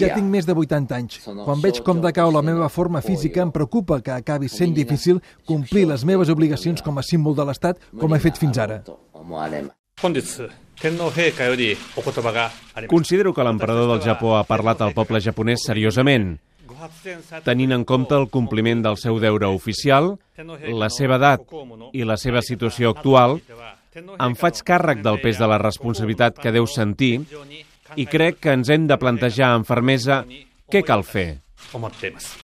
Ja tinc més de 80 anys. Quan veig com decau la meva forma física, em preocupa que acabi sent difícil complir les meves obligacions com a símbol de l'Estat com he fet fins ara. Considero que l'emperador del Japó ha parlat al poble japonès seriosament, tenint en compte el compliment del seu deure oficial, la seva edat i la seva situació actual, em faig càrrec del pes de la responsabilitat que deu sentir i crec que ens hem de plantejar amb fermesa què cal fer.